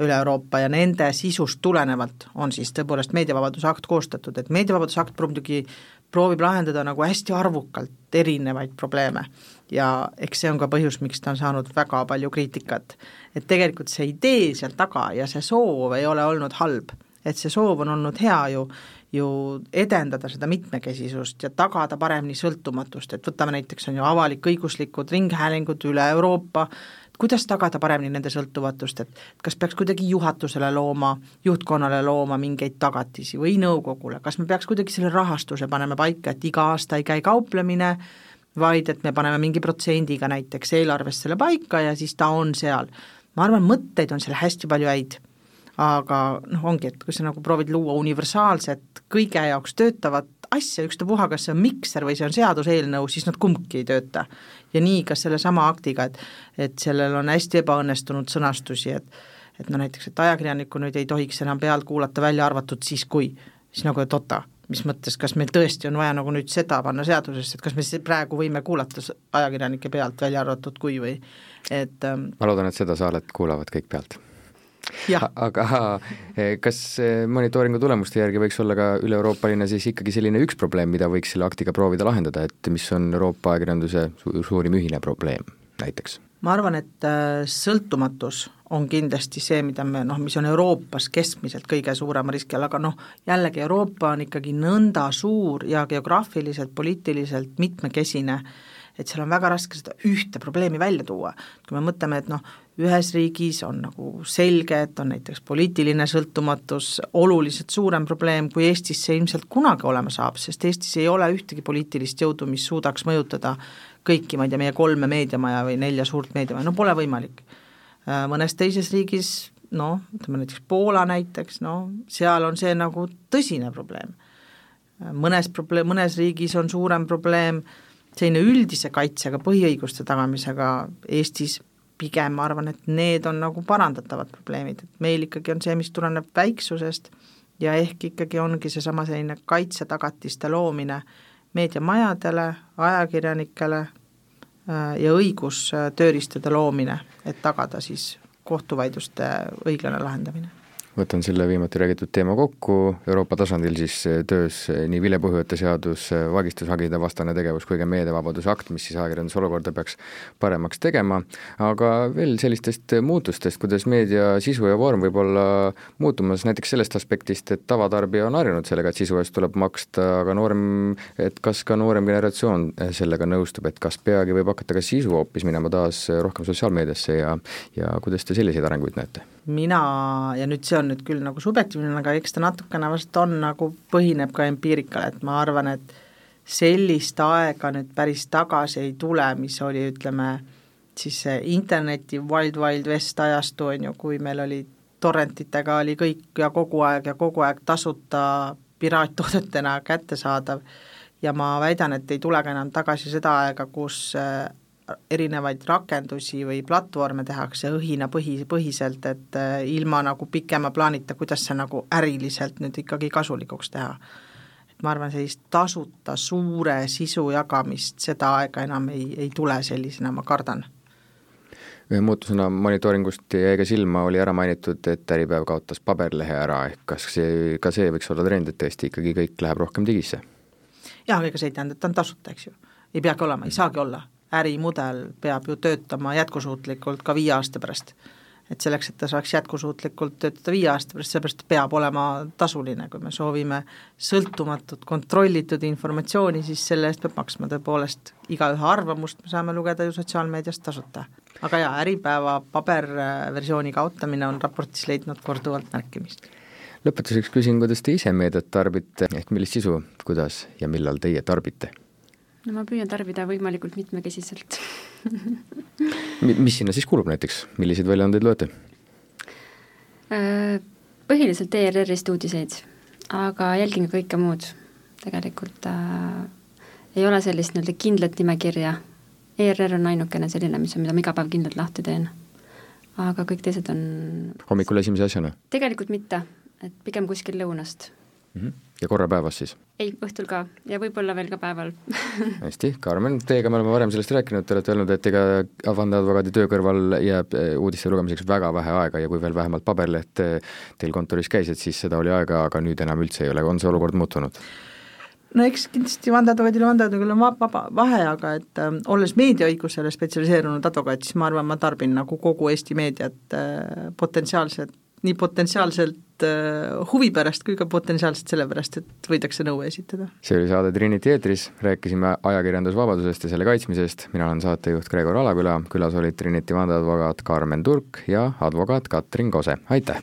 üle Euroopa ja nende sisust tulenevalt on siis tõepoolest meediavabaduse akt koostatud, et meediavabaduse akt muidugi proovib lahendada nagu hästi arvukalt erinevaid probleeme. Ja eks see on ka põhjus, miks ta on saanud väga palju kriitikat. et tegelikult see idee seal taga ja see soov ei ole olnud halb, et see soov on olnud hea ju, ju edendada seda mitmekesisust ja tagada paremini sõltumatust, et võtame näiteks, on ju avalik-õiguslikud ringhäälingud üle Euroopa, kuidas tagada paremini nende sõltuvatust, et kas peaks kuidagi juhatusele looma, juhtkonnale looma mingeid tagatisi või nõukogule, kas me peaks kuidagi selle rahastuse panema paika, et iga aasta ei käi kauplemine, vaid et me paneme mingi protsendiga näiteks eelarves selle paika ja siis ta on seal. ma arvan, mõtteid on seal hästi palju häid, aga noh, ongi, et kui sa nagu proovid luua universaalset, kõige jaoks töötavat asja, ükstapuha, kas see on mikser või see on seaduseelnõu, siis nad kumbki ei tööta. ja nii ka sellesama aktiga, et et sellel on hästi ebaõnnestunud sõnastusi, et et no näiteks, et ajakirjanikku nüüd ei tohiks enam pealt kuulata, välja arvatud siis, kui, siis nagu, et oota, mis mõttes, kas meil tõesti on vaja nagu nüüd seda panna seadusesse, et kas me praegu võime kuulata ajakirjanike pealt, välja arvatud kui või et ähm, ma loodan, et seda saadet kuulavad kõik pealt. Aga eh, kas eh, monitooringu tulemuste järgi võiks olla ka üle-euroopaline siis ikkagi selline üks probleem, mida võiks selle aktiga proovida lahendada, et mis on Euroopa ajakirjanduse suurim ühine probleem näiteks? ma arvan, et äh, sõltumatus on kindlasti see, mida me noh, mis on Euroopas keskmiselt kõige suurema riski all, aga noh, jällegi Euroopa on ikkagi nõnda suur ja geograafiliselt, poliitiliselt mitmekesine, et seal on väga raske seda ühte probleemi välja tuua. kui me mõtleme, et noh, ühes riigis on nagu selge, et on näiteks poliitiline sõltumatus oluliselt suurem probleem, kui Eestis see ilmselt kunagi olema saab, sest Eestis ei ole ühtegi poliitilist jõudu, mis suudaks mõjutada kõiki, ma ei tea, meie kolme meediamaja või nelja suurt meediamaja, no pole võimalik. Äh, mõnes teises riigis, noh, ütleme näiteks Poola näiteks, no seal on see nagu tõsine probleem. Äh, mõnes probleem, mõnes riigis on suurem probleem selline üldise kaitsega, põhiõiguste tagamisega, Eestis pigem ma arvan, et need on nagu parandatavad probleemid, et meil ikkagi on see, mis tuleneb väiksusest ja ehk ikkagi ongi seesama selline kaitsetagatiste loomine meediamajadele, ajakirjanikele äh, ja õigustööriistade loomine, et tagada siis kohtuvaidluste õiglane lahendamine võtan selle viimati räägitud teema kokku, Euroopa tasandil siis eh, töös eh, nii vilepuhujate seadus, eh, vagistushagide vastane tegevus kui ka meediavabaduse akt, mis siis ajakirjanduse olukorda peaks paremaks tegema, aga veel sellistest muutustest, kuidas meedia sisu ja vorm võib olla muutumas näiteks sellest aspektist, et tavatarbija on harjunud sellega, et sisu eest tuleb maksta, aga noorem, et kas ka noorem generatsioon sellega nõustub, et kas peagi võib hakata ka sisu hoopis minema taas rohkem sotsiaalmeediasse ja ja kuidas te selliseid arenguid näete? Mina, ja nüüd see on nüüd küll nagu subjektiivne, aga eks ta natukene vast on nagu, põhineb ka empiirikal, et ma arvan, et sellist aega nüüd päris tagasi ei tule, mis oli, ütleme, siis see interneti Wild Wild West ajastu, on ju, kui meil oli torrentitega oli kõik ja kogu aeg ja kogu aeg tasuta piraattoodetena kättesaadav. Ja ma väidan, et ei tule ka enam tagasi seda aega, kus äh, erinevaid rakendusi või platvorme tehakse õhinapõhi, põhiselt, et äh, ilma nagu pikema plaanita, kuidas see nagu äriliselt nüüd ikkagi kasulikuks teha. et ma arvan, sellist tasuta suure sisu jagamist, seda aega enam ei, ei tule sellisena, ma kardan ühe muutusena monitooringust jäi ka silma, oli ära mainitud, et Äripäev kaotas paberlehe ära, ehk kas see, ka see võiks olla trend, et tõesti ikkagi kõik läheb rohkem digisse? jah, aga ega see ei tähenda, et ta on tasuta, eks ju. ei peagi olema, ei saagi olla. Ärimudel peab ju töötama jätkusuutlikult ka viie aasta pärast. et selleks, et ta saaks jätkusuutlikult töötada viie aasta pärast, seepärast peab olema tasuline, kui me soovime sõltumatut, kontrollitud informatsiooni, siis selle eest peab maksma tõepoolest, igaühe arvamust me saame lugeda ju sotsiaalmeediast tasuta. aga jaa, Äripäeva paberversiooni kaotamine on raportis leidnud korduvalt märkimist lõpetuseks küsin, kuidas te ise meediat tarbite, ehk millist sisu, kuidas ja millal teie tarbite? No ma püüan tarbida võimalikult mitmekesiselt mis sinna siis kulub näiteks, milliseid väljaandeid loete? Äh, põhiliselt ERR-ist uudiseid, aga jälgin ka kõike muud. tegelikult äh, ei ole sellist nii-öelda kindlat nimekirja, ERR on ainukene selline, mis on, mida ma iga päev kindlalt lahti teen. aga kõik teised on hommikul esimese asjana? tegelikult mitte, et pigem kuskil lõunast mm. -hmm. Ja korra päevas siis? ei, õhtul ka. Ja võib-olla veel ka päeval. Hästi, Karmen, teiega me oleme varem sellest rääkinud, te olete öelnud, et ega vandeadvokaadi töö kõrval jääb eh, uudiste lugemiseks väga vähe aega ja kui veel vähemalt paberleht eh, teil kontoris käis, et siis seda oli aega, aga nüüd enam üldse ei ole, on see olukord muutunud? no eks kindlasti vandeadvokaadil ja vandeadvokaadil on vaba vahe, aga et äh, olles meediaõigusele spetsialiseerunud advokaat, siis ma arvan, ma tarbin nagu kogu Eesti meediat äh, potentsiaalselt, nii potentsiaalselt äh, huvi pärast kui ka potentsiaalselt sellepärast, et võidakse nõue esitada. see oli saade Trinity eetris, rääkisime ajakirjandusvabadusest ja selle kaitsmisest, mina olen saatejuht Gregor Alaküla, külas olid Trinity vandeadvokaat Karmen Turk ja advokaat Katrin Kose, aitäh!